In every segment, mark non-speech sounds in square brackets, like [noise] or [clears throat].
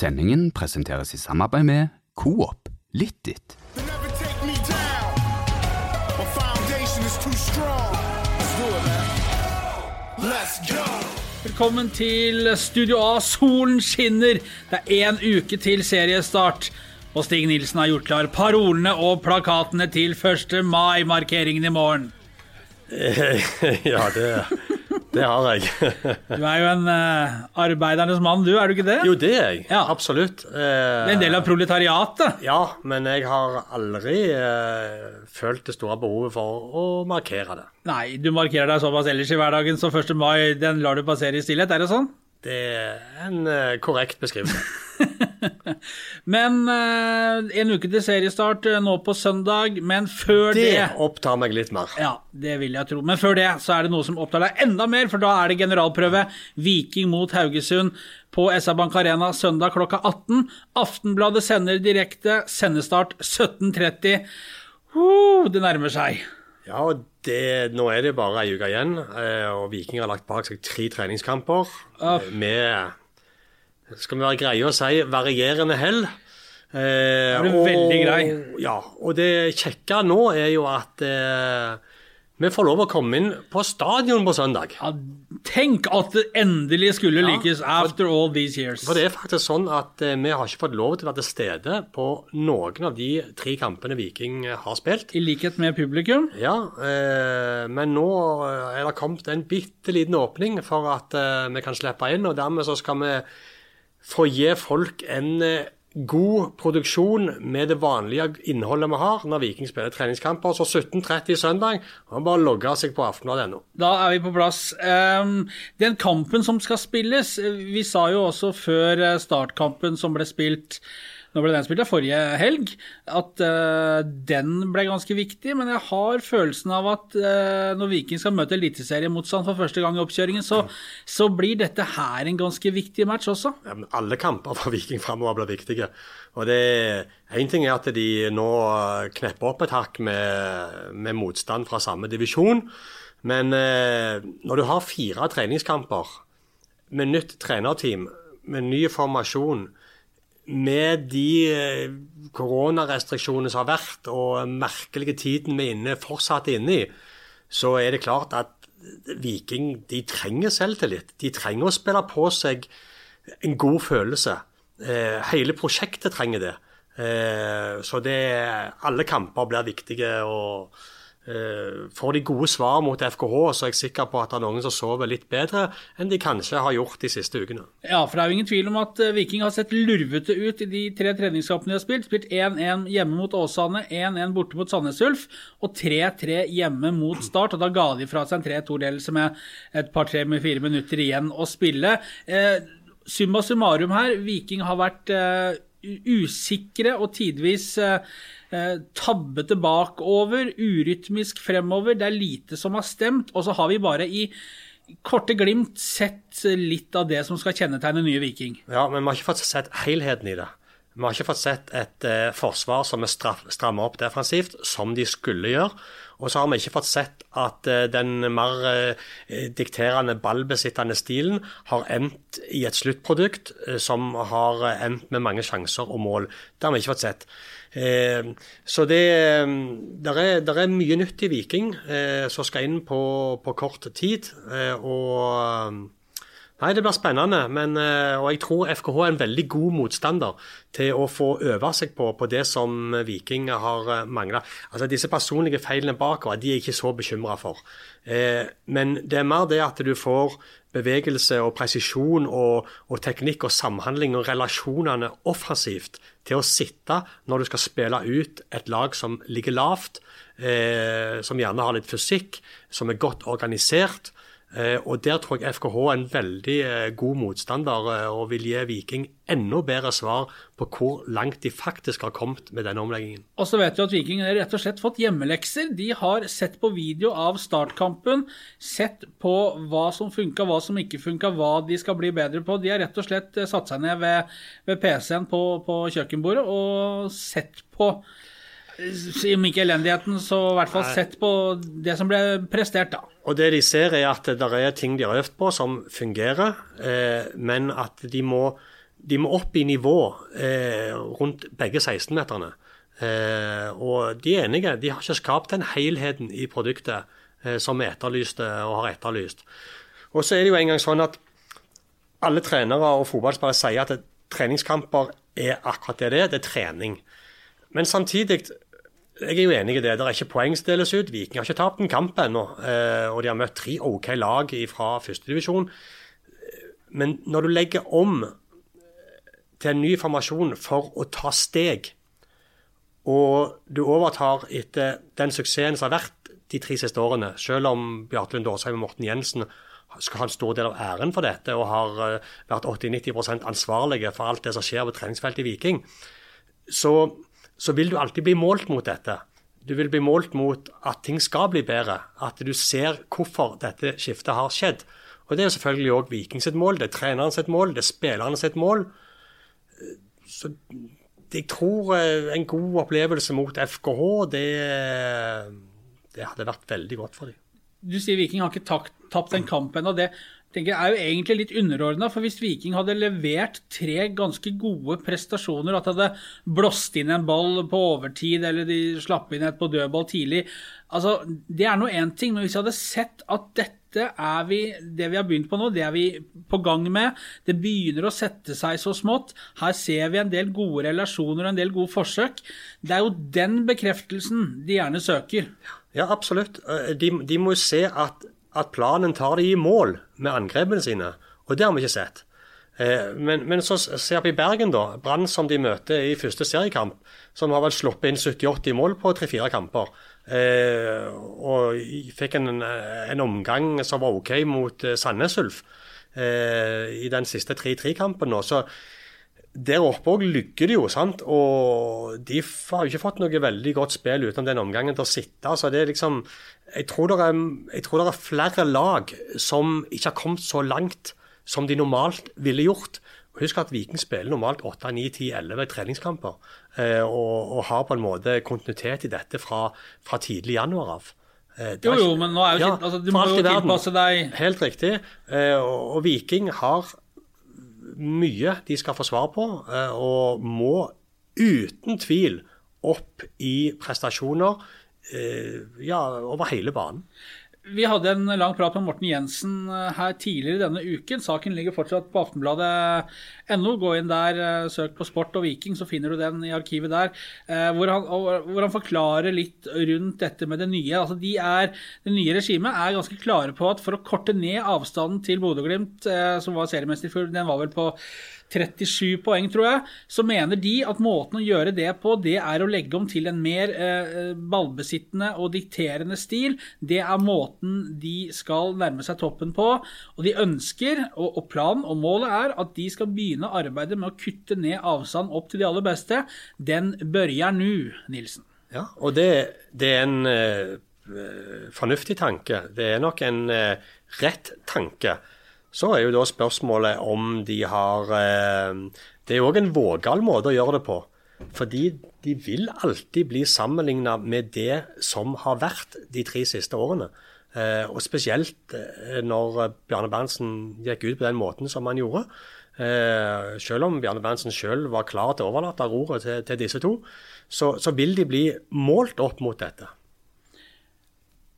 Sendingen presenteres i samarbeid med Coop Litt go. Velkommen til Studio A. Solen skinner. Det er én uke til seriestart. Og Stig Nilsen har gjort klar parolene og plakatene til 1. mai-markeringen i morgen. [laughs] ja, det, det har jeg. [laughs] Du er jo en uh, arbeidernes mann, du, er du ikke det? jo, det er jeg. Ja. Absolutt. Du er en del av proletariatet. ja, men jeg har aldri uh, følt det store behovet for å markere det. Nei, du markerer deg såpass ellers i hverdagen, så 1. mai den lar du passere i stillhet, er det sånn? Det er en uh, korrekt beskrivelse. [laughs] Men uh, en uke til seriestart uh, nå på søndag, men før Det det opptar meg litt mer. Ja, det vil jeg tro. Men før det så er det noe som opptar deg enda mer, for da er det generalprøve. Viking mot Haugesund på SR Bank Arena søndag klokka 18. Aftenbladet sender direkte. Sendestart 17.30. Uh, det nærmer seg. Ja, og det, nå er det bare ei uke igjen, eh, og Viking har lagt bak seg tre treningskamper eh, med skal vi være greie å si varierende hell. Eh, Er du veldig grei? Ja, og det kjekke nå er jo at eh, vi får lov å komme inn på stadion på søndag. Ja, tenk at det endelig skulle Ja, lykkes after all these years. For det er faktisk sånn at eh, vi har ikke fått lov til å være til stede på noen av de tre kampene Viking eh, har spilt. I likhet med publikum. Ja, eh, men nå eh, er det kommet en bitte liten åpning for at eh, vi kan slippe inn, og dermed så skal vi få gi folk en eh, god produksjon med det vanlige innholdet vi har når Viking spiller treningskamper. Så 17.30 søndag, og bare logge seg på aftenbladet.no. Da er vi på plass. Ehm, den kampen som skal spilles eh, Vi sa jo også før eh, startkampen som ble spilt Nå ble den spilt av forrige helg, at uh, den ble ganske viktig. Men jeg har følelsen av at uh, når Viking skal møte eliteseriemotstand for første gang i oppkjøringen, så, så blir dette her en ganske viktig match også. Ja, men alle kamper for Viking framover blir viktige. Og det Én ting er at de nå knepper opp et hakk med, med motstand fra samme divisjon. Men eh, når du har fire treningskamper med nytt trenerteam, med ny formasjon, med de eh, koronarestriksjonene som har vært, og merkelige tiden vi er inne, fortsatt inne i, så er det klart at Viking de trenger selvtillit. De trenger å spille på seg en god følelse. Eh, hele prosjektet trenger det. Eh, så det, alle kamper blir viktige. og Får de gode svar mot FKH, så er jeg sikker på at det er noen som sover litt bedre enn de kanskje har gjort de siste ukene. Ja, for det er jo ingen tvil om at eh, Viking har sett lurvete ut i de tre treningskampene de har spilt. Spilt 1-1 hjemme mot Åsane, 1-1 borte mot Sandnes Ulf og 3-3 hjemme mot Start. Og da ga de fra seg en 3-2-ledelse med et par-tre med fire minutter igjen å spille. Eh, summa summarum her, Viking har vært eh, usikre og tidvis eh, eh, tabbete bakover, urytmisk fremover. Det er lite som har stemt. Og så har vi bare i korte glimt sett litt av det som skal kjennetegne nye Viking. Ja, men vi har ikke fått sett helheten i det. Vi har ikke fått sett et eh, forsvar som er strammet opp defensivt, som de skulle gjøre. Og så har vi ikke fått sett at eh, den mer eh, dikterende, ballbesittende stilen har endt i et sluttprodukt eh, som har eh, endt med mange sjanser og mål. Det har vi ikke fått sett. Eh, så det der er, der er mye nytt i Viking eh, som skal inn på, på kort tid. Eh, og Nei, det blir spennende. Men, eh, og jeg tror FKH er en veldig god motstander til å få øve seg på, på det som Viking har mangla. Altså, disse personlige feilene bakover de er jeg ikke så bekymra for. Eh, men det er mer det at du får bevegelse og presisjon og, og teknikk og samhandling og relasjonene offensivt til å sitte når du skal spille ut et lag som ligger lavt, eh, som gjerne har litt fysikk, som er godt organisert. Eh, og Der tror jeg FKH er en veldig eh, god motstander eh, og vil gi Viking enda bedre svar på hvor langt de faktisk har kommet med denne omleggingen. Og så vet vi at Viking har rett og slett fått hjemmelekser. De har sett på video av startkampen, sett på hva som funka, hva som ikke funka, hva de skal bli bedre på. De har rett og slett satt seg ned ved, ved PC-en på, på kjøkkenbordet og sett på om ikke elendigheten, så i hvert fall sett på det som ble prestert, da. Og det de ser er at det er ting de har øvd på som fungerer, eh, men at de må de må opp i nivå eh, rundt begge 16-meterne. Eh, og de er enige. De har ikke skapt den helheten i produktet eh, som vi etterlyste og har etterlyst. Og så er det jo en gang sånn at alle trenere og fotballspillere sier at treningskamper er akkurat det det er. Det er trening. Men samtidig jeg er jo enig i det. Det er ikke poeng som deles ut. Viking har ikke tapt en kamp ennå. Eh, og de har møtt tre OK lag fra førstedivisjon. Men når du legger om til en ny formasjon for å ta steg, og du overtar etter den suksessen som har vært de tre siste årene, selv om Bjarte Lund Aasheim og Morten Jensen skal ha en stor del av æren for dette og har eh, vært 80-90% ansvarlige for alt det som skjer på treningsfeltet i Viking, så, så vil du alltid bli målt mot dette. Du vil bli målt mot at ting skal bli bedre. At du ser hvorfor dette skiftet har skjedd. Og Det er selvfølgelig òg Viking sitt mål, det er treneren sitt mål, det er spillerne sitt mål. Så jeg tror eh, en god opplevelse mot FKH, det, det hadde vært veldig godt for dem. Du sier Viking har ikke tapt, en den kampen. Tenker jeg er jo egentlig litt underordna. For hvis Viking hadde levert tre ganske gode prestasjoner, at de hadde blåst inn en ball på overtid, eller de slapp inn et på dødball tidlig altså Det er nå én ting, men hvis jeg hadde sett at dette er vi, det vi har begynt på nå, det er vi på gang med. Det begynner å sette seg så smått. Her ser vi en del gode relasjoner og en del gode forsøk. Det er jo den bekreftelsen de gjerne søker. Ja, absolutt. De, de må jo se at at planen tar de i mål med angrepene sine. Og det har vi ikke sett. Eh, men, men, så ser vi Bergen, da. Brann som de møter i første seriekamp. Som har vel sluppet inn 70-80 mål på tre-fire kamper. Eh, og fikk en, en, omgang som var OK mot eh, Sandnes Ulf eh, i den siste 3-3-kampen. Så der oppe òg ligger de jo, sant. Og de har jo ikke fått noe veldig godt spill utenom den omgangen til å sitte. så det er liksom jeg tror, er, jeg tror, det er, flere lag som ikke har kommet så langt som de normalt ville gjort. Husk at Viking spiller normalt 8, 9, 10, 11 treningskamper. Eh, og, og, har på en måte kontinuitet i dette fra, fra tidlig januar av. Eh, jo, jo, men nå er jo ikke, altså, du må jo tilpasse deg Helt riktig. Eh, og, og, Viking har mye de skal få svar på, eh, og må uten tvil opp i prestasjoner Eh, ja, over hele banen. Vi hadde en lang prat med Morten Jensen eh, her tidligere denne uken. Saken ligger fortsatt på aftenbladet.no. Gå inn der, eh, søk på Sport og Viking, så finner du den i arkivet der. Hvor han, hvor han forklarer litt rundt dette med det nye. Altså de er, det nye regimet er ganske klare på at for å korte ned avstanden til Bodø-Glimt, som var seriemester før, den var vel på 37 poeng, tror jeg, så mener de at måten å gjøre det på, det er å legge om til en mer eh, ballbesittende og dikterende stil. Det er måten de skal nærme seg toppen på. Og de ønsker, og, og planen og målet er, at de skal begynne arbeidet med å kutte ned avstand opp til de aller beste. Den børjer nå, Nilsen. Ja, og det, det er en eh, fornuftig tanke. Det er nok en eh, rett tanke. Så er jo da spørsmålet om de har eh, Det er òg en vågal måte å gjøre det på. Fordi de vil alltid bli sammenligna med det som har vært de tre siste årene. Eh, og spesielt eh, når Bjarne Berntsen gikk ut på den måten som han gjorde. Selv om Bjarne Berntsen selv var klar til å overlate roret til, til disse to, så, så vil de bli målt opp mot dette.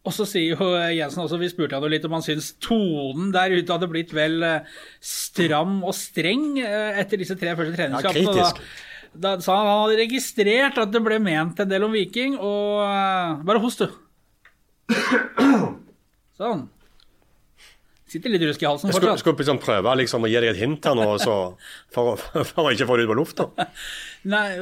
Og så sier jo Jensen også, vi spurte han litt om han syns tonen der ute hadde blitt vel eh, stram og streng eh, etter disse tre første treningskampene. Ja, da, da sa han han hadde registrert at det ble ment en del om Viking, og uh, Bare host, du. [coughs] Sånn. Sitter litt rusk i halsen fortsatt. Skulle, skulle liksom prøve liksom, å gi deg et hint her nå, så, for, [laughs] for, å ikke få det ut på lufta. [laughs] Nei,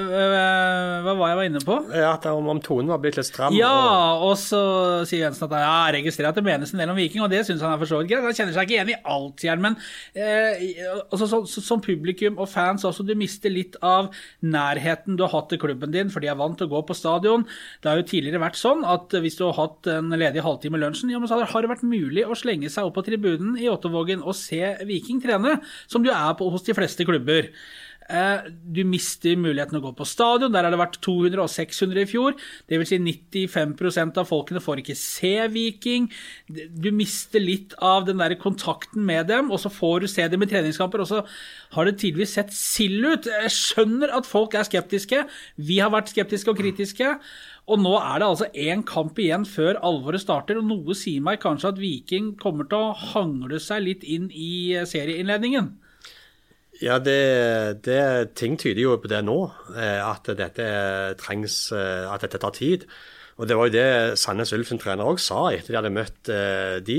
hva var jeg var inne på? Ja, at om, om tonen var blitt litt stram. Ja, og, så sier Jensen at ja, jeg registrerer at det menes en del om Viking, og det syns han er for så vidt greit. Han kjenner seg ikke igjen i alt, Jern, men øh, også, så, så, som publikum og fans også, du mister litt av nærheten du har hatt til klubben din, for de er vant til å gå på stadion. Det har jo tidligere vært sånn at hvis du har hatt en ledig halvtime i lunsjen, ja, men så har det vært mulig å slenge seg opp på tribunen i Ottovågen og se Viking trene, som du er på hos de fleste klubber. Eh, Du mister muligheten å gå på stadion. Der har det vært 200 og 600 i fjor. Vil si 95% av folkene får ikke se Viking. Du mister litt av den der kontakten med dem, og så får du se dem i treningskamper, og så har det tidvis sett sild ut. Jeg skjønner at folk er skeptiske. Vi har vært skeptiske og kritiske. Og nå er det altså én kamp igjen før alvoret starter, og noe sier meg kanskje at Viking kommer til å hangle seg litt inn i serieinnledningen. Ja, det, det, ting tyder jo på det nå, eh, at dette trengs, eh, at dette tar tid. Og Det var jo det Sandnes Ulf sin trener òg sa etter de hadde møtt eh, de,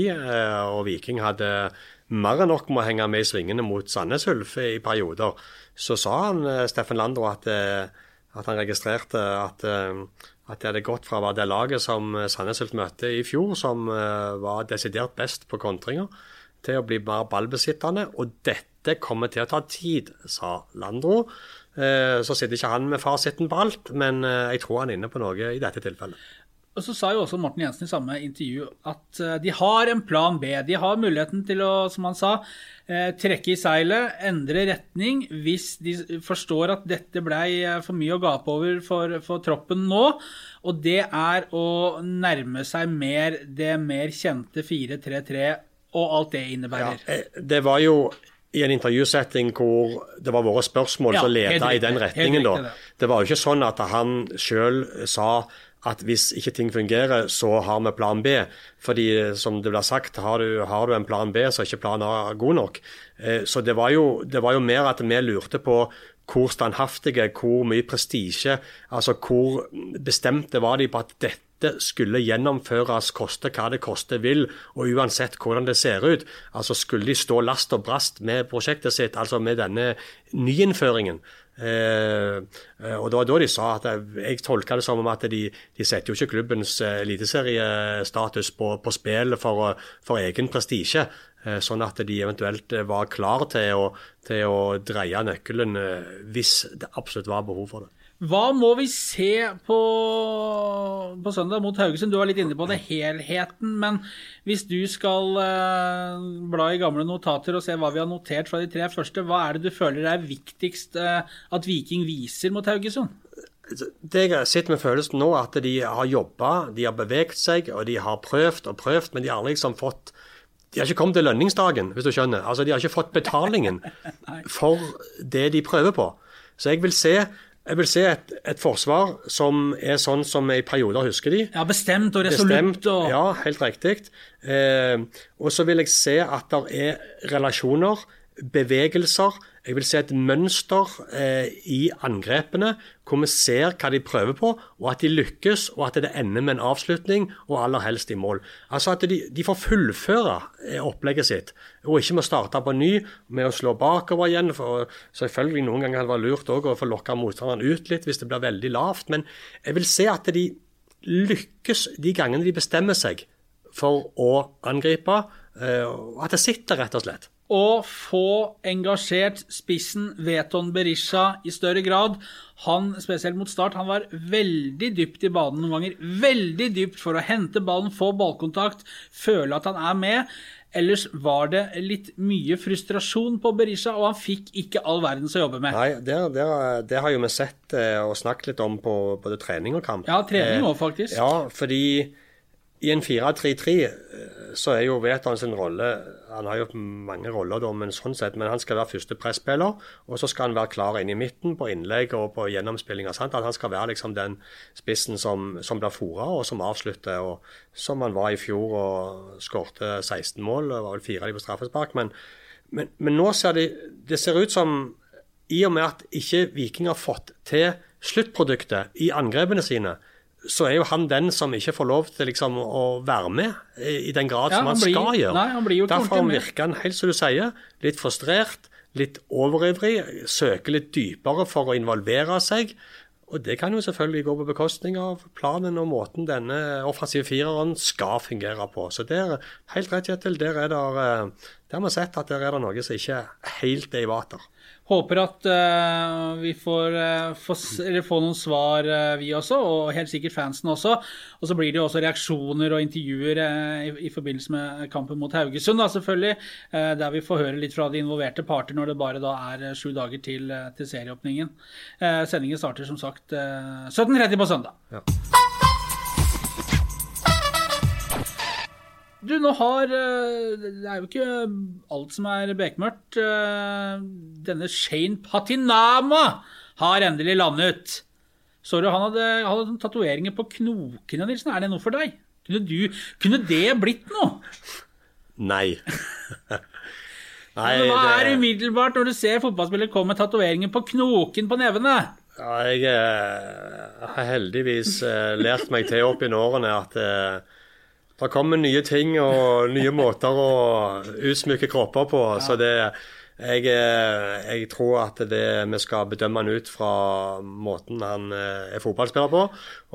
og Viking hadde mer enn nok med å henge med i svingene mot Sandnes Ulf i perioder. Så sa han, Steffen Landro, at, at han registrerte at, at det hadde gått fra å være det laget som Sandnes Ulf møtte i fjor, som var desidert best på kontringer, til å bli mer ballbesittende. Og dette kommer til å ta tid, sa Landro. Så sitter ikke han med fasiten på alt, men jeg tror han er inne på noe i dette tilfellet. Og så sa jo også Morten Jensen i samme intervju at de har en plan B. De har muligheten til å, som han sa, trekke i seilet, endre retning, hvis de forstår at dette blei for mye å gape over for, for troppen nå. Og det er å nærme seg mer det mer kjente 4-3-3 og alt det innebærer. Ja, det var jo i en intervjusetting hvor det var våre spørsmål Ja, som leda i den retningen. da. det. Var jo ikke sånn at han sjøl sa at hvis ikke ting fungerer, så har vi plan B. Fordi som det blir sagt, har du, har du en plan B, så er ikke plan A god nok. Eh, Så det var, jo, det var jo mer at vi lurte på hvor standhaftige, hvor mye prestisje, altså hvor bestemte var de på at dette skulle gjennomføres, koste hva det koste vil, og uansett hvordan det ser ut. Altså Skulle de stå last og brast med prosjektet sitt, altså med denne nyinnføringen? Eh, eh, og det var da de sa at jeg, jeg tolka det som om at de, de setter jo ikke klubbens eh, eliteseriestatus på, på spill for, for egen prestisje. Eh, sånn at de eventuelt eh, var klar til å, til å dreie nøkkelen eh, hvis det absolutt var behov for det. Hva må vi se på, på søndag mot Haugesund? Du var litt inne på det, helheten. Men hvis du skal eh, bla i gamle notater og se hva vi har notert fra de tre første, hva er det du føler er viktigst eh, at Viking viser mot Haugesund? Det jeg sitter med følelsen nå, at de har jobba, de har beveget seg, og de har prøvd og prøvd, men de har liksom fått de har ikke kommet til lønningsdagen, hvis du skjønner. Altså, De har ikke fått betalingen [laughs] for det de prøver på. Så jeg vil se, jeg vil se et, et forsvar som er sånn som vi i perioder husker de. Ja, bestemt og resolutt og Ja, helt riktig. Eh, og så vil jeg se at det er relasjoner, bevegelser. Jeg vil se et mønster eh, i angrepene hvor vi ser hva de prøver på, og at de lykkes, og at det ender med en avslutning, og aller helst i mål. Altså at de, de får fullføre eh, opplegget sitt, og ikke må starte på ny med å slå bakover igjen. for Selvfølgelig noen ganger hadde det vært lurt også å få lokka motstanderen ut litt hvis det blir veldig lavt, men jeg vil se at de lykkes de gangene de bestemmer seg for å angripe, eh, og at det sitter, rett og slett. Å få engasjert spissen Veton Berisha i større grad. Han, spesielt mot start, han var veldig dypt i banen noen ganger. Veldig dypt for å hente ballen, få ballkontakt, føle at han er med. Ellers var det litt mye frustrasjon på Berisha, og han fikk ikke all verdens å jobbe med. Nei, det, det, det har jo vi sett eh, og snakket litt om på både trening og kamp. Ja, trening Eh, òg, faktisk. Ja, fordi i en 4-3-3 eh, så er jo Veton sin rolle Han har jo mange roller, da, men sånn sett, men han skal være første presspiller. Og så skal han være klar inn i midten på innlegg og på gjennomspillinger. Sant? At han skal være liksom den spissen som, som blir fora og som avslutter. og Som han var i fjor og skårte 16 mål. Det var vel fire av de på straffespark. Men, men, men nå ser det, det ser ut som i og med at ikke Viking har fått til sluttproduktet i angrepene sine, så er jo han den som ikke får lov til liksom å være med i den grad Ja, som han, han blir- skal gjøre. nei, han Derfor virker han helt som du sier, litt frustrert, litt overivrig, søker litt dypere for å involvere seg. Og det kan jo selvfølgelig gå på bekostning av planen og måten denne offensive fireren skal fungere på. Så der, helt rett, Kjetil, der er det, eh, der har vi sett at der er det noe som ikke helt er i vater. Håper at uh, vi får, uh, får, s- eller få noen svar, uh, vi også, og helt sikkert fansen også. Og så blir det jo også reaksjoner og intervjuer i, i forbindelse med kampen mot Haugesund, da, selvfølgelig. der vi får høre litt fra de involverte parter når det bare da er sju dager til, til serieåpningen. Sendingen starter som sagt eh, 17.30 på søndag. Du, nå har eh, Det er jo ikke alt som er bekmørkt. Eh, Denne Shane Patinama har endelig landet. Så du han hadde, han hadde tatoveringer på knokene, Nilsen. Er det noe for deg? Kunne, du, kunne det blitt noe? Nei. [laughs] Nei, Men Hva er det- umiddelbart når du ser fotballspillere komme med tatoveringer på knoken på nevene? Ja, jeg eh, har heldigvis lært meg til opp i årene at det kommer nye ting og nye måter å utsmykke kropper på. Så det jeg, jeg tror at det, vi skal bedømme han ut fra måten han eh, er fotballspiller på,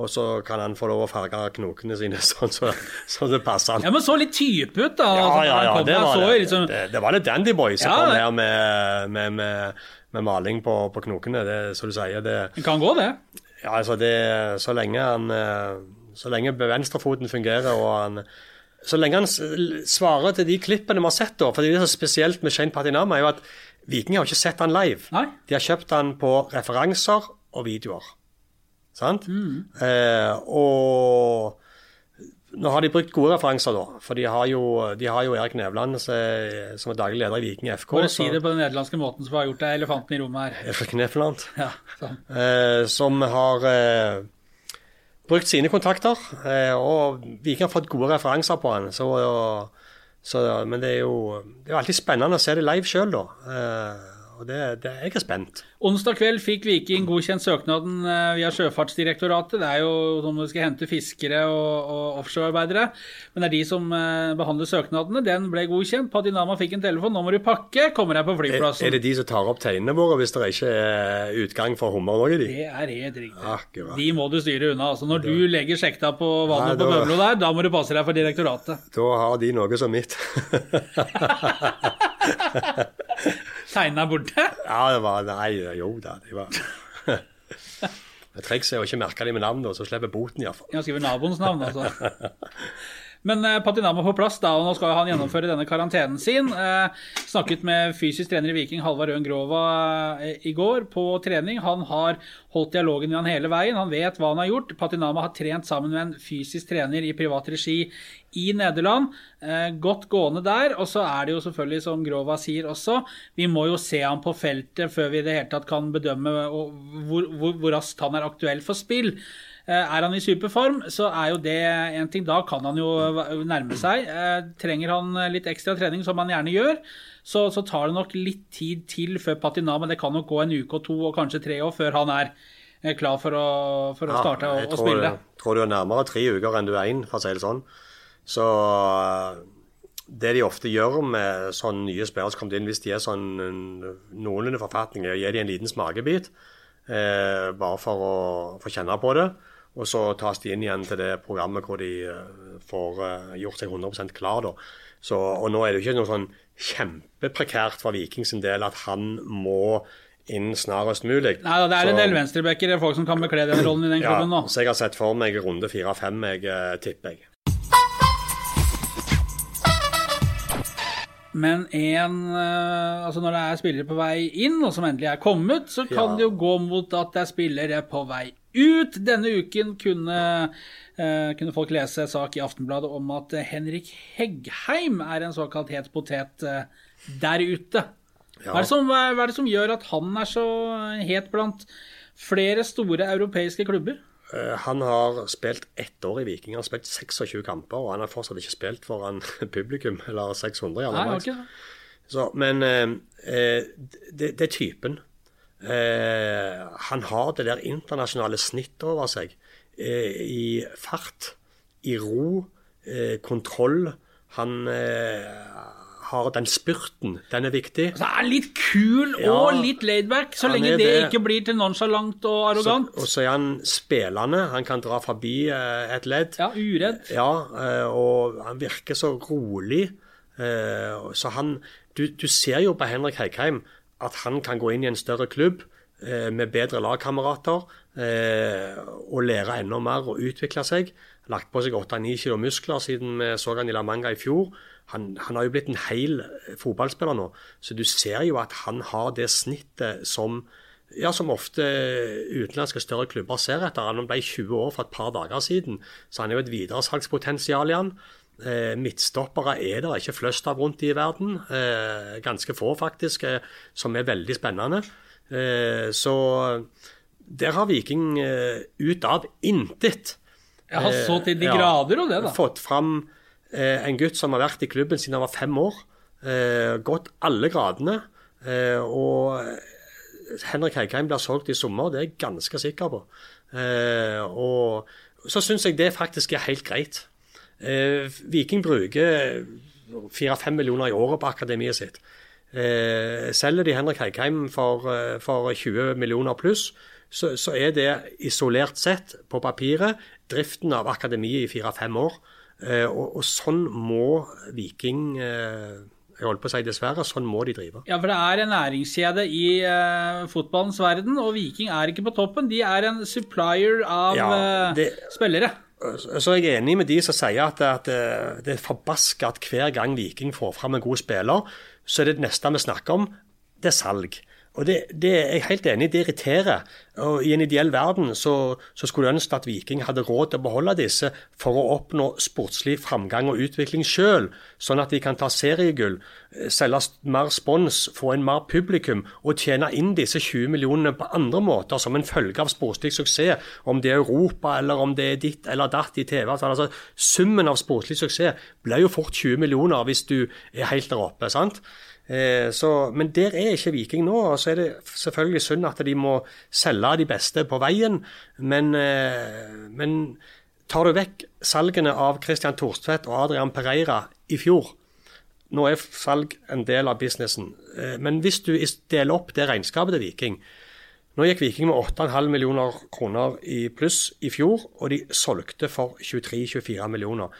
og så kan han få lov å farge knokene sine [laughs] sånn så, så det passer han. Ja, men så litt type ut, da. Ja, altså, ja, ja, det var det. Liksom, Det, det var litt Dandyboy som Ja, kom her med, med, med, med maling på, på knokene. Det, som du sier, det, det kan gå, det. ja, altså det, så lenge han eh, Så lenge venstrefoten fungerer og han Så lenge han svarer til de klippene vi har sett, da For det er så spesielt med Shane Patinama, er jo at Viking har ikke sett han live. Nei. De har kjøpt han på referanser og videoer. Sant? Eh, og nå har de brukt gode referanser, da. For de har jo, de har jo Erik Nevland som er daglig leder i Viking FK. Bare si det på den nederlandske måten som har gjort det elefanten i rommet her. Erik Nevland. Ja, sånn. eh, som har eh, brukt sine kontakter. Eh, og Viking har fått gode referanser på han. Så, så, men det er, jo, det er jo alltid spennende å se det live sjøl, da. Og det, det, jeg er spent. Onsdag kveld fikk Viking godkjent søknaden eh, via Sjøfartsdirektoratet. Det er jo som om de skal hente fiskere og, og offshorearbeidere. Men det er de som eh, behandler søknadene. Den ble godkjent. Padinama fikk en telefon. Nå må du pakke. Kommer deg på Er, flyplassen. er det de som tar opp tegnene våre hvis det ikke er utgang for hummer òg i de? Det er helt riktig. Akkurat. De må du styre unna. Altså, når du legger sjekta på vannet Nei, på da- Bømlo der, da må du passe deg for direktoratet. Da har de noe som mitt. [laughs] [laughs] Er borte. ja, det var Nei, jo da. Det var [laughs] Det Trikset er å ikke merke dem med navn, så slipper boten iallfall. Ja, skriver naboens navn, altså. [laughs] Men eh, Patinama på plass, da, og nå skal han gjennomføre denne karantenen sin. Eh, snakket med fysisk trener i Viking, Halvard Øen Grova, eh, i går på trening. Han har holdt dialogen med han hele veien. Han vet hva han har gjort. Patinama har trent sammen med en fysisk trener i privat regi i Nederland. Eh, godt gående der. Og så er det jo selvfølgelig, som Grova sier også, vi må jo se ham på feltet før vi i det hele tatt kan bedømme hvor, hvor, hvor raskt han er aktuell for spill. Eh, Er han i superform, så er jo det en ting. Da kan han jo nærme seg. Eh, Trenger han litt ekstra trening, som han gjerne gjør, så, så tar det nok litt tid til før patina, men det kan nok gå en uke og to og kanskje tre år før han er eh, klar for å, for å starte å, jeg å tror, Jeg tror du er nærmere tre uker enn du er én, for å si det sånn. Så eh, det de ofte gjør med sånne nye spillere som kommer inn, hvis de er sånn eh, noenlunde forfatning, er å gi dem en liten smakebit, eh, bare for å få kjenne på det. Og så tas de inn igjen til det programmet hvor de eh, får eh, gjort seg 100 klar. Så, og nå er det jo ikke noe sånn kjempeprekært for Viking sin del at han må inn snarest mulig. Nei, Det er en Så- del venstrebacker, folk som kan bekle den rollen i den klubben nå. Ja, så jeg har sett for meg runde fire-fem, jeg eh, tipper jeg. Men en, altså når det er spillere på vei inn, og som endelig er kommet, så kan Ja. det jo gå mot at det er spillere på vei ut. Denne uken kunne, eh, kunne folk lese sak i Aftenbladet om at Henrik Heggheim er en såkalt het potet eh, der ute. Hva, er det som, hva er det som gjør at han er så het blant flere store europeiske klubber? Eh, Han har spilt ett år i Viking. Han har spilt 26 kamper, og han har fortsatt ikke spilt foran [laughs] publikum, eller 600 gjerne. Nei, maks. har ikke det. Så, men eh, eh, det, det er typen. Eh, han har det der internasjonale snittet over seg. Eh, I fart, i ro, eh, kontroll. Han eh, har den spurten. Den er viktig. Altså, er litt kul Ja. og litt laidback, så lenge det, det. ikke blir til nonchalant og Så, arrogant. og så er han spillende. Han kan dra forbi eh, et ledd. Ja, uredd. Ja, eh, og han virker så rolig. eh, Så han Du, du ser jo på Henrik Heikheim at han kan gå inn i en større klubb eh, med bedre lagkamerater eh, og lære enda mer og utvikle seg. Lagt på seg 8-9 kilo muskler siden vi så han i La Manga i fjor. Han, han, har jo blitt en hel fotballspiller nå, så du ser jo at han har det snittet som ja, som ofte utenlandske større klubber ser etter. Han ble 20 år for et par dager siden, så han er jo et videresalgspotensial i han. Eh, midtstoppere er det ikke fløst av rundt i verden. Eh, ganske få, faktisk, eh, som er veldig spennende. Eh, så der har Viking eh, ut av intet. Jeg har så til de Eh, grader om det, da. Fått fram eh, en gutt som har vært i klubben siden han var fem år. Eh, gått alle gradene. Eh, og Henrik Heikheim blir solgt i sommer, det er jeg ganske sikker på. Eh, og så syns jeg det faktisk er helt greit. Eh, Viking bruker fire-fem millioner i året på akademiet sitt. Eh, selger de Henrik Heikheim for, eh, for 20 millioner pluss, så, så er det isolert sett, på papiret, driften av akademiet i fire-fem år. Eh, og, og sånn må Viking eh, Jeg holdt på å si dessverre, sånn må de drive. Ja, for det er en næringskjede i uh, fotballens verden, og Viking er ikke på toppen. De er en supplier av Ja, det, uh, spillere. Så er jeg enig med de som sier at, at eh, det er forbaska at hver gang Viking får fram en god spiller, så er det neste vi snakker om, det er salg. Og det, det er jeg helt enig i, det irriterer. Og I en ideell verden så, så skulle jeg ønske at Viking hadde råd til å beholde disse for å oppnå sportslig framgang og utvikling sjøl, sånn at de kan ta seriegull, eh, selge mer spons, få en mer publikum og tjene inn disse 20 millionene på andre måter som en følge av sportslig suksess, om det er Europa eller om det er ditt eller datt i TV. Altså, summen av sportslig suksess blir jo fort 20 millioner hvis du er helt der oppe. sant? Eh, så, men der er ikke Viking nå. og Så er det selvfølgelig synd at de må selge de beste på veien. Men, eh, men tar du vekk salgene av Christian Thorstvedt og Adrian Pereira i fjor Nå er salg en del av businessen. Eh, men hvis du deler opp det regnskapet til Viking Nå gikk Viking med 8,5 millioner kroner i pluss i fjor, og de solgte for 23-24 millioner.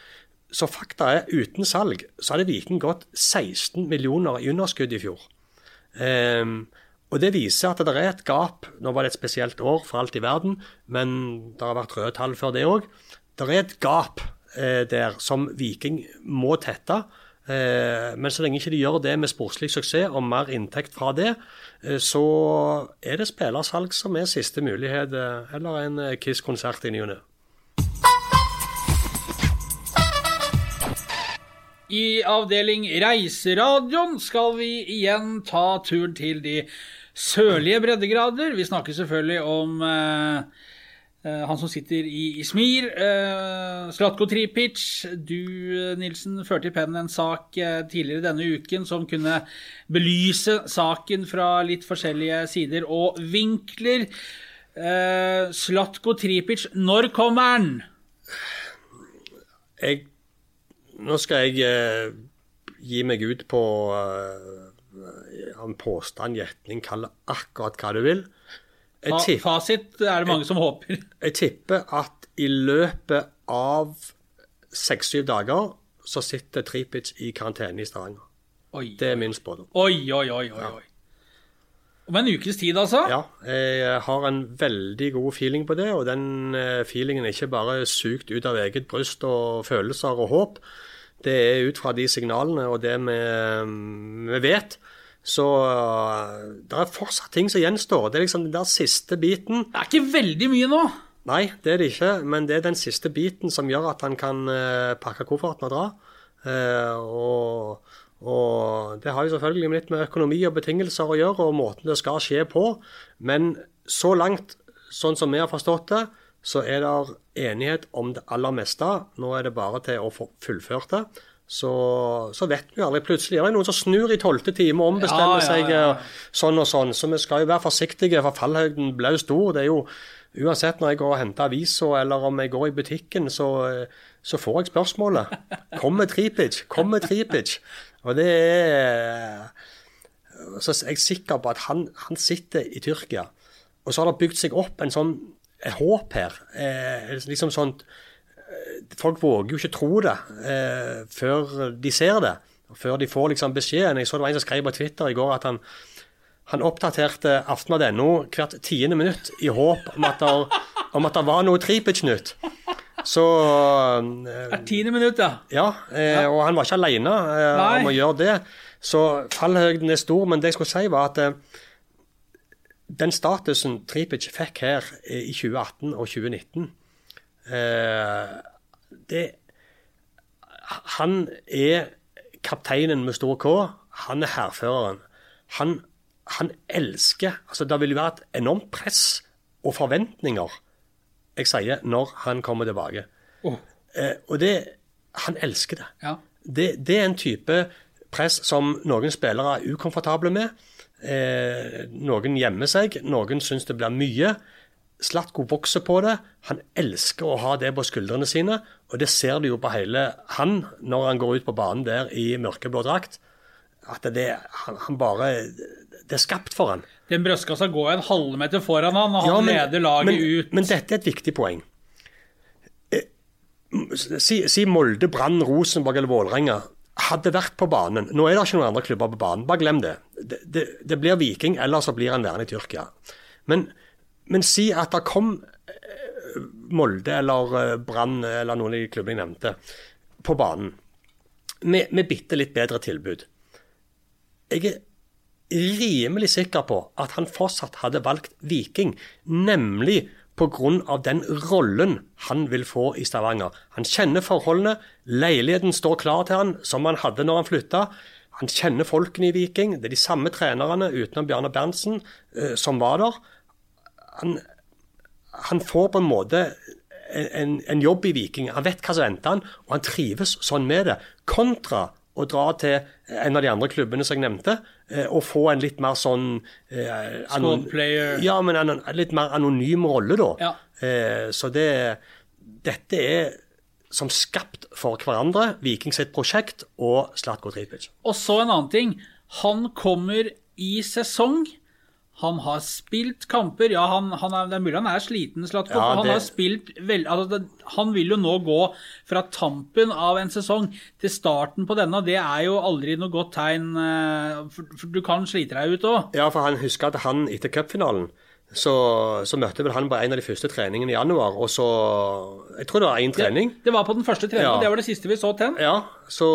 Så fakta er, uten salg så hadde Viking gått 16 millioner i underskudd i fjor. Um, og det viser at det er et gap. Nå var det et spesielt år for alt i verden, men det har vært røde tall før det òg. Det er et gap eh, der som Viking må tette. Eh, men så lenge ikke de gjør det med sportslig suksess og mer inntekt fra det, eh, så er det spillersalg som er siste mulighet, eh, eller en eh, Kiss-konsert i ny og. I avdeling Reiseradioen skal vi igjen ta turen til de sørlige breddegrader. Vi snakker selvfølgelig om eh, eh, han som sitter i Izmir, eh, Slatko Tripic. Du, eh, Nilsen, førte i pennen en sak eh, tidligere denne uken som kunne belyse saken fra litt forskjellige sider og vinkler. Eh, Slatko Tripic, når kommer han? jeg, nå skal jeg eh, gi meg ut på eh, en påstand, gjetning, kall det akkurat hva du vil. Jeg, Fa tipp, fasit er det mange som håper. [laughs] jeg tipper at i løpet av seks-syv dager så sitter Tripic i karantene i Stavanger. Oi, Det er min spådom. oi, oi, oi. oi, oi. Om en ukes tid, altså? Ja, jeg har en veldig god feeling på det, og den eh, feelingen er ikke bare sugt ut av eget bryst og følelser og håp. Det er ut fra de signalene og det vi, vi vet. Så eh, det er fortsatt ting som gjenstår. Det er liksom den der siste biten. Det er ikke veldig mye nå. Nei, det er det ikke, men det er den siste biten som gjør at han kan eh, pakke kofferten og dra. Og, og det har jo selvfølgelig litt med økonomi og betingelser å gjøre, og måten det skal skje på. Men så langt, sånn som vi har forstått det, så er det enighet om det aller meste. Nå er det bare til å få fullført det. Så, så vet vi aldri. Plutselig er det noen som snur i tolvte time og ombestemmer Ja, ja, ja. seg sånn og sånn. Så vi skal jo være forsiktige, for fallhøyden blir stor. Det er jo Uansett når jeg går og henter avisa, eller om jeg går i butikken, så, eh, så får jeg spørsmålet. Kommer Tripic? Kommer Tripic? Og det er Så er jeg sikker på at han, han sitter i Tyrkia. Og så har det bygd seg opp en sånn et håp her. Eh, liksom sånt eh, Folk våger jo ikke tro det eh, før de ser det. Før de får liksom beskjeden. Jeg så det var en som skrev på Twitter i går at han Han oppdaterte Aftenbladet.no hvert tiende minutt i håp om at det, var noe Tripic-nytt. Så eh, tiende minutt, ja. ja, eh, og han var ikke alene eh, om å gjøre det. Så fallhøyden er stor. Men det jeg skulle si, var at eh, den statusen Tripic fikk her eh, i 2018 og 2019 eh, det, Han er kapteinen med stor K. Han er hærføreren. Han, han elsker altså Det vil være et enormt press og forventninger, jeg sier, når han kommer tilbake. Oh. Eh, og det, han elsker det. ja. det. Det er en type press som noen spillere er ukomfortable med. Eh, noen gjemmer seg, noen syns det blir mye. Slatko vokser på det. Han elsker å ha det på skuldrene sine, og det ser du jo på hele han når han går ut på banen der i mørkeblå drakt. At det, han, han bare Det er skapt for han. Den brødskassa går en halvmeter foran han, og han Ja, men- leder laget men, ut. Men dette er et viktig poeng. Eh, Si, si Molde, Brann, Rosenborg eller Vålerenga hadde vært på banen. Nå er det ikke noen andre klubber på banen, bare glem det. Det, det, det blir Viking, eller så blir han værende i Tyrkia. Men, men si at det kom eh, Molde eller eh, Brann eller noen av de klubbene jeg nevnte, på banen med, med bitte litt bedre tilbud. Jeg er rimelig sikker på at han fortsatt hadde valgt Viking, nemlig pga. den rollen han vil få i Stavanger. Han kjenner forholdene, leiligheten står klar til han som han hadde når han flytta. Han kjenner folkene i Viking, det er de samme trenerne utenom Bjarne Berntsen eh, som var der. Han, han får på en måte en, en jobb i Viking. Han vet hva som venter han, og han trives sånn med det. Kontra å dra til en av de andre klubbene som jeg nevnte, eh, og få en litt mer sånn eh, anon- Ja, men en, en litt mer anonym rolle, da. Ja. Eh, så det Dette er som skapt for hverandre, Viking sitt prosjekt og Slatko Tripic. Og så en annen ting. Han kommer i sesong. Han har spilt kamper. Ja, han, han er, det er mulig han er sliten, Slatko. Ja, han har spilt vel, altså det, Han vil jo nå gå fra tampen av en sesong til starten på denne, det er jo aldri noe godt tegn. eh, For, for du kan slite deg ut òg. Ja, for han husker at han etter cupfinalen så, så møtte vel han på en av de første treningene i januar, og så Jeg tror det var én trening. Det var på den første treningen, Ja. det var det siste vi så til han. Ja, så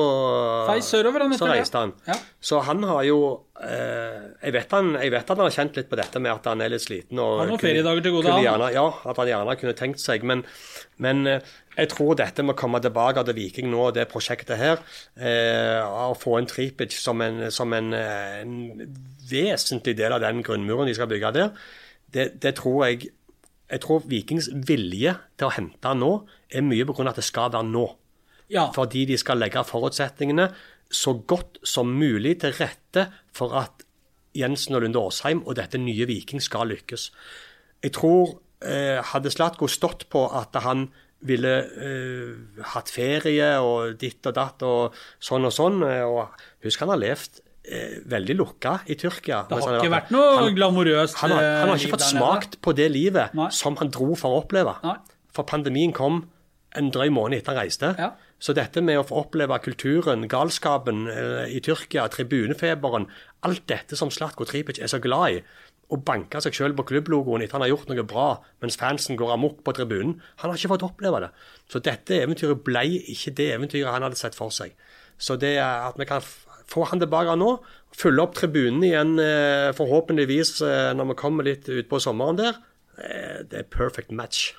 Feis sørover, han Så reiste han. Ja. Så han har jo eh, jeg, vet han, jeg vet at han har kjent litt på dette med at han er litt sliten. Og har kunne- feriedager til gode, han. Gjerne, ja, at han gjerne kunne tenkt seg. Men, men eh, jeg tror dette med å komme tilbake til Viking nå, det prosjektet her, eh, å få en Tripic som, en, som en, eh, en vesentlig del av den grunnmuren de skal bygge der, det, det tror jeg jeg tror Vikings vilje til å hente nå er mye pga. at det skal være nå Ja. fordi de skal legge forutsetningene så godt som mulig til rette for at Jensen og Lunde Åsheim og dette nye Viking skal lykkes. Jeg tror eh, hadde Slatko stått på at han ville eh, hatt ferie og ditt og datt og sånn og sånn eh, og Husk han har levd veldig lukka i Tyrkia. Det har ikke vært- noe han- glamorøst han har, han har eh, ikke fått smakt på det livet Nei. som han dro for å oppleve. Nei. For pandemien kom en drøy måned etter han reiste. Ja. Så dette med å få oppleve kulturen, galskapen eh, i Tyrkia, tribunefeberen, alt dette som Slatko Tripic er så glad i, å banke seg selv på klubblogoen etter han har gjort noe bra, mens fansen går amok på tribunen, han har ikke fått oppleve det. Så dette eventyret ble ikke det eventyret han hadde sett for seg. Så det at vi kan få han tilbake nå, fylle opp tribunen igjen eh, forhåpentligvis eh, når vi kommer litt utpå sommeren der, eh, det er perfect match.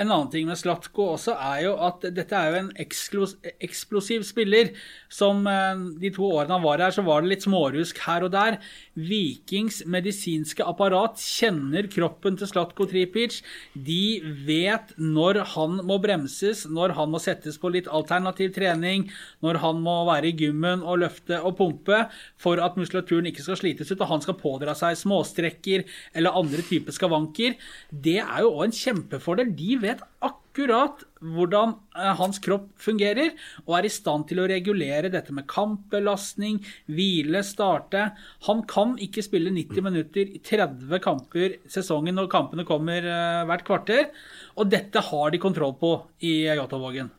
En annen ting med Slatko også er jo at dette er jo en eksplosiv spiller. Som eh, de to årene han var her, så var det litt smårusk her og der. Vikings medisinske apparat kjenner kroppen til Slatko Tripic. De vet når han må bremses, når han må settes på litt alternativ trening, når han må være i gymmen og løfte og pumpe for at muskulaturen ikke skal slites ut og han skal pådra seg småstrekker eller andre typer skavanker. Det er jo òg en kjempefordel. De vet akkurat hvordan eh, hans kropp fungerer, og er i stand til å regulere dette med kampbelastning, hvile, starte. Han kan ikke spille 90 minutter i 30 kamper sesongen når kampene kommer eh, hvert kvarter, og dette har de kontroll på i Jåttåvågen.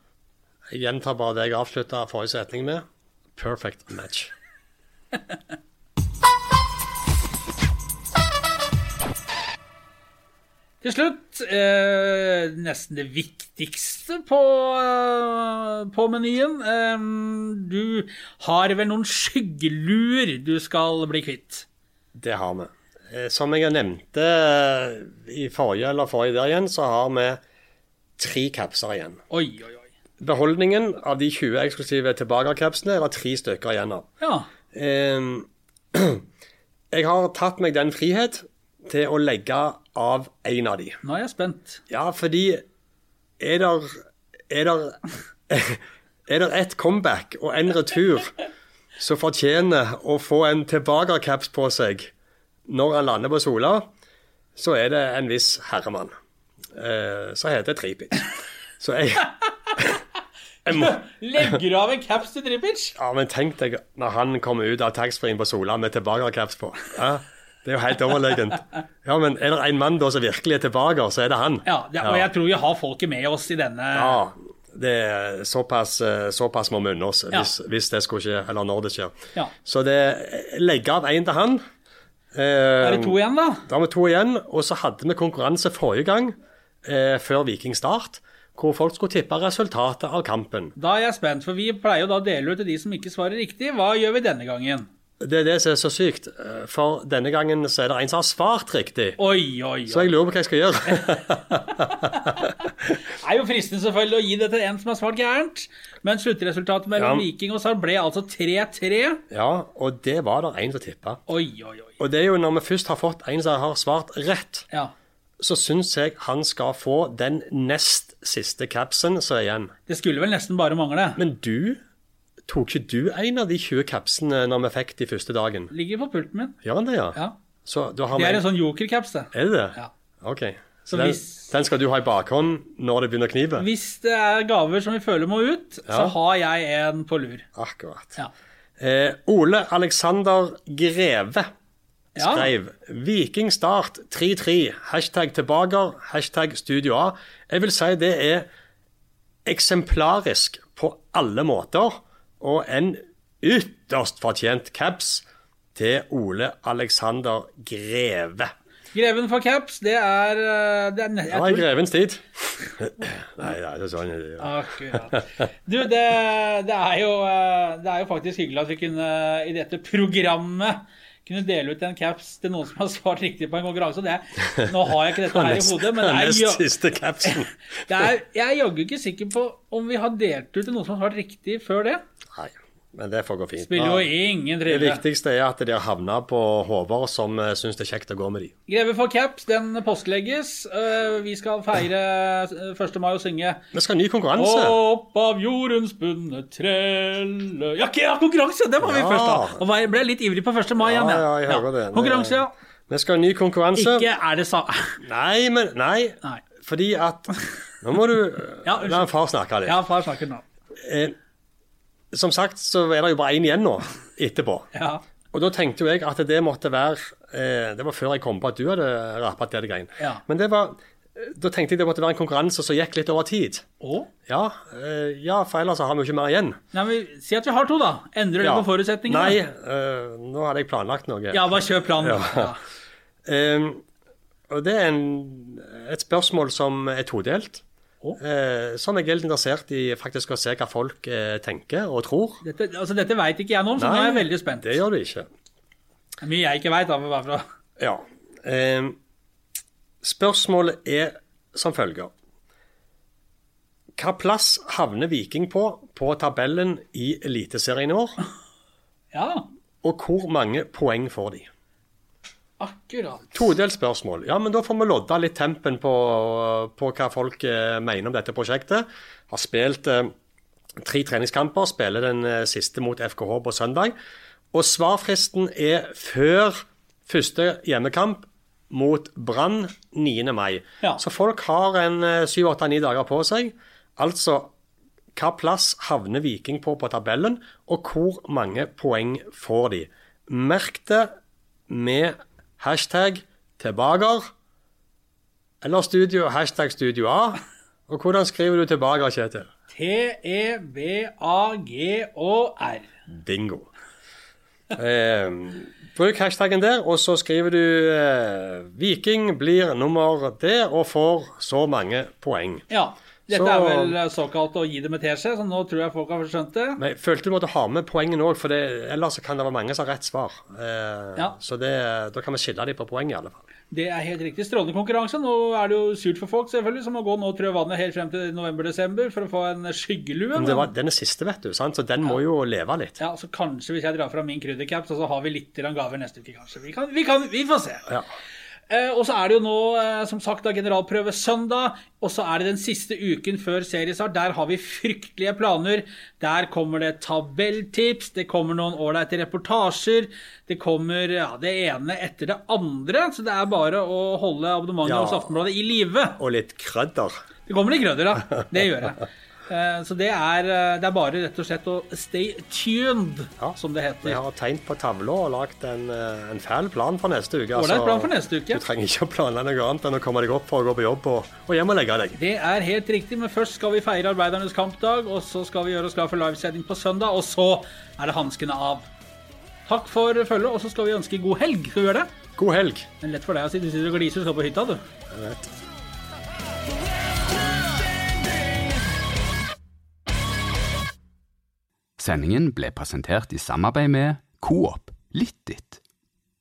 Jeg gjentar bare det jeg avslutta forrige setning med. Perfect match. [laughs] Til slutt, eh, nesten det viktigste på, eh, på menyen. Eh, du har vel noen skyggeluer du skal bli kvitt? Det har vi. Eh, Som jeg nevnte eh, i forrige eller forrige der igjen, så har vi tre capser igjen. Oi, oi, oi. Beholdningen av de 20 eksklusive tilbakekapsene er det tre stykker igjen av. Ja. [clears throat] Jeg har tatt meg den frihet til å legge av én av de. Nå er jeg spent. Ja, fordi er der Er der [laughs] Er der et comeback og en retur som fortjener å få en tilbakecaps på seg når han lander på Sola, så er det en viss herremann eh, som heter Tripic. Så jeg, [laughs] Legger du av en caps til Tripic? Ja, men tenk deg når han kommer ut av taxfree-en på Sola med tilbakecaps på. Ja, det er jo helt overlegent. Ja, men er det en mann da som virkelig er tilbake, så er det han. Ja, det, og jeg tror vi har folket med oss i denne. Ja, det er såpass, eh, såpass må vi unne oss hvis, hvis det skulle skje, eller når det skjer. Ja. Så det legge av én til han. Eh, Er det to igjen, da? Da har vi to igjen, og så hadde vi konkurranse forrige gang, eh, før Viking Start, hvor folk skulle tippe resultatet av kampen. Da er jeg spent, for vi pleier da å dele ut til de som ikke svarer riktig. Hva gjør vi denne gangen? Det er det som er så sykt, for denne gangen så er det en som har svart riktig. Oi, oi, oi. Så jeg lurer på hva jeg skal gjøre. [laughs] Det er jo fristende selvfølgelig å gi det til en som har svart gærent, men sluttresultatet mellom Ja. Viking og Start ble altså 3-3. Ja, og det var det en som tippa. Oi, oi, oi. Og det er jo når vi først har fått en som har svart rett, Ja. så syns jeg han skal få den nest siste capsen som er igjen. Det skulle vel nesten bare mangle. Men du, tok ikke du en av de 20 kapsene når vi fikk de første dagen? Ligger på pulten min. Gjør han det, ja? Ja. Så Det er en sånn jokerkaps, det. Er det det? Ja. OK. Så den, hvis- den skal du ha i bakhånd når det begynner å knive? Hvis det er gaver som vi føler må ut, så har jeg en på lur. Akkurat. Ja. Eh, Ole Alexander Greve Ja. skrev Viking Start 3-3, hashtag tilbaker, hashtag Studio A. Jeg vil si det er eksemplarisk på alle måter, og en ytterst fortjent caps til Ole Alexander Greve. Greven for caps, det er, eh, det er Ja, i grevens tid. Nei, nei, det er sånn det er. Akkurat. Du, det, det, er jo, eh, det er jo faktisk hyggelig at vi kunne i dette programmet kunne dele ut en caps til noen som har svart riktig på en konkurranse. Det, nå har jeg ikke dette her i hodet, men det er, siste capsen. [laughs] jeg er jaggu ikke sikker på om vi har delt ut til noen som har svart riktig før det. Nei, men det får gå fint. Spiller jo ingen trille. Det viktigste er at de har havna på hoder som uh, syns det er kjekt å gå med de. Greve for caps, den påskelegges. Eh, vi skal feire eh, 1. mai og synge Vi skal ha ny konkurranse. Opp av jordens bunne trelle Ja, ja, konkurranse! Det var vi Ja. først, da. Og ble litt ivrig på 1. mai igjen, Ja, ja, jeg hører det. Konkurranse, ja. Vi skal ha ny konkurranse. Ikke er det sa... Nei, men Nei. Nei. Fordi at Nå må du. La far snakke litt. Ja, far snakker nå. Eh, som sagt så er det jo bare én igjen nå etterpå. [laughs] Ja. Og da tenkte jo jeg at det måtte være eh, Det var før jeg kom på at du hadde rappet det greien. Ja. Men det var da tenkte jeg det måtte være en konkurranse som gikk litt over tid. Å? Ja, eh, ja for ellers har vi jo ikke mer igjen. Nei, men Si at vi har to, da. Endrer det på forutsetningene? Nei, eh, nå hadde jeg planlagt noe. Ja, bare kjør planen. Ja. Ja. [laughs] Eh, og det er en, et spørsmål som er todelt. Å? Eh, som jeg er litt interessert i faktisk å se hva folk eh, tenker og tror. Dette, altså, dette veit ikke jeg noe om, så nå er jeg veldig spent. Det gjør du ikke. Mye jeg ikke veit. Bare fra Ja. Eh, spørsmålet er som følger. Hva plass havner Viking på på tabellen i Eliteserien i år? Ja, Og hvor mange poeng får de? Akkurat. Todelt spørsmål. Ja, men da får vi lodda litt tempen på, på hva folk eh, mener om dette prosjektet. Har spilt eh, tre treningskamper, spiller den eh, siste mot FKH på søndag. Og svarfristen er før første hjemmekamp mot Brann 9. mai. Ja. Så folk har en eh, syv, åtte, ni dager på seg. Altså hva plass havner Viking på på tabellen, og hvor mange poeng får de? Merk det med hashtag tilbaker eller studio, hashtag studio A. Og hvordan skriver du tilbake, Kjetil? T-E-B-A-G-Å-R. Bingo. Eh, bruk hashtaggen der, og så skriver du eh, 'Viking blir nummer det og får så mange poeng'. Ja. Dette Så- er vel eh, såkalt å gi dem et teskje, så nå tror jeg folk har skjønt det. Men jeg følte du måtte ha med poengene òg, for det, ellers kan det være mange som har rett svar. Eh, Ja. Så det, da kan vi skille dem på poeng, i alle fall. Det er helt riktig. Strålende konkurranse. Nå er det jo surt for folk selvfølgelig, som må gå nå trø vannet helt frem til november-desember for å få en skyggelue. Men det var, den siste, vet du, sant? så den må jo leve litt. Ja, så kanskje hvis jeg drar fra min kryddercap, så, har vi litt gaver neste uke, kanskje. Vi, kan, vi, kan, vi får se. Ja. Eh, og så er det jo nå, eh, som sagt, da, generalprøve søndag. Og så er det den siste uken før seriestart. Der har vi fryktelige planer. Der kommer det tabelltips, det kommer noen ålreite reportasjer. Det kommer ja, det ene etter det andre. Så det er bare å holde abonnementet Ja. hos Aftenbladet i live. Og litt krødder. Det kommer litt krødder, da. Det gjør det. [laughs] Eh, Så det er, eh, det er bare rett og slett å stay tuned, Ja. som det Vi heter. har tegnet på tavla og lagd en, eh, en fæl plan for neste uke. Altså, plan for neste uke. Du trenger ikke å planlegge noe annet enn å komme deg opp for å gå på jobb og, og hjem og legge deg. Det er helt riktig, men først skal vi feire arbeidernes kampdag, og så skal vi gjøre oss klar for livesending på søndag, og så er det hanskene av. Takk for følget, og så skal vi ønske god helg. Skal vi gjøre det? God helg. Er lett for deg å si. Du sitter og gliser og skal på hytta, du. Jeg vet. Sendingen ble presentert i samarbeid med Coop Litt ditt.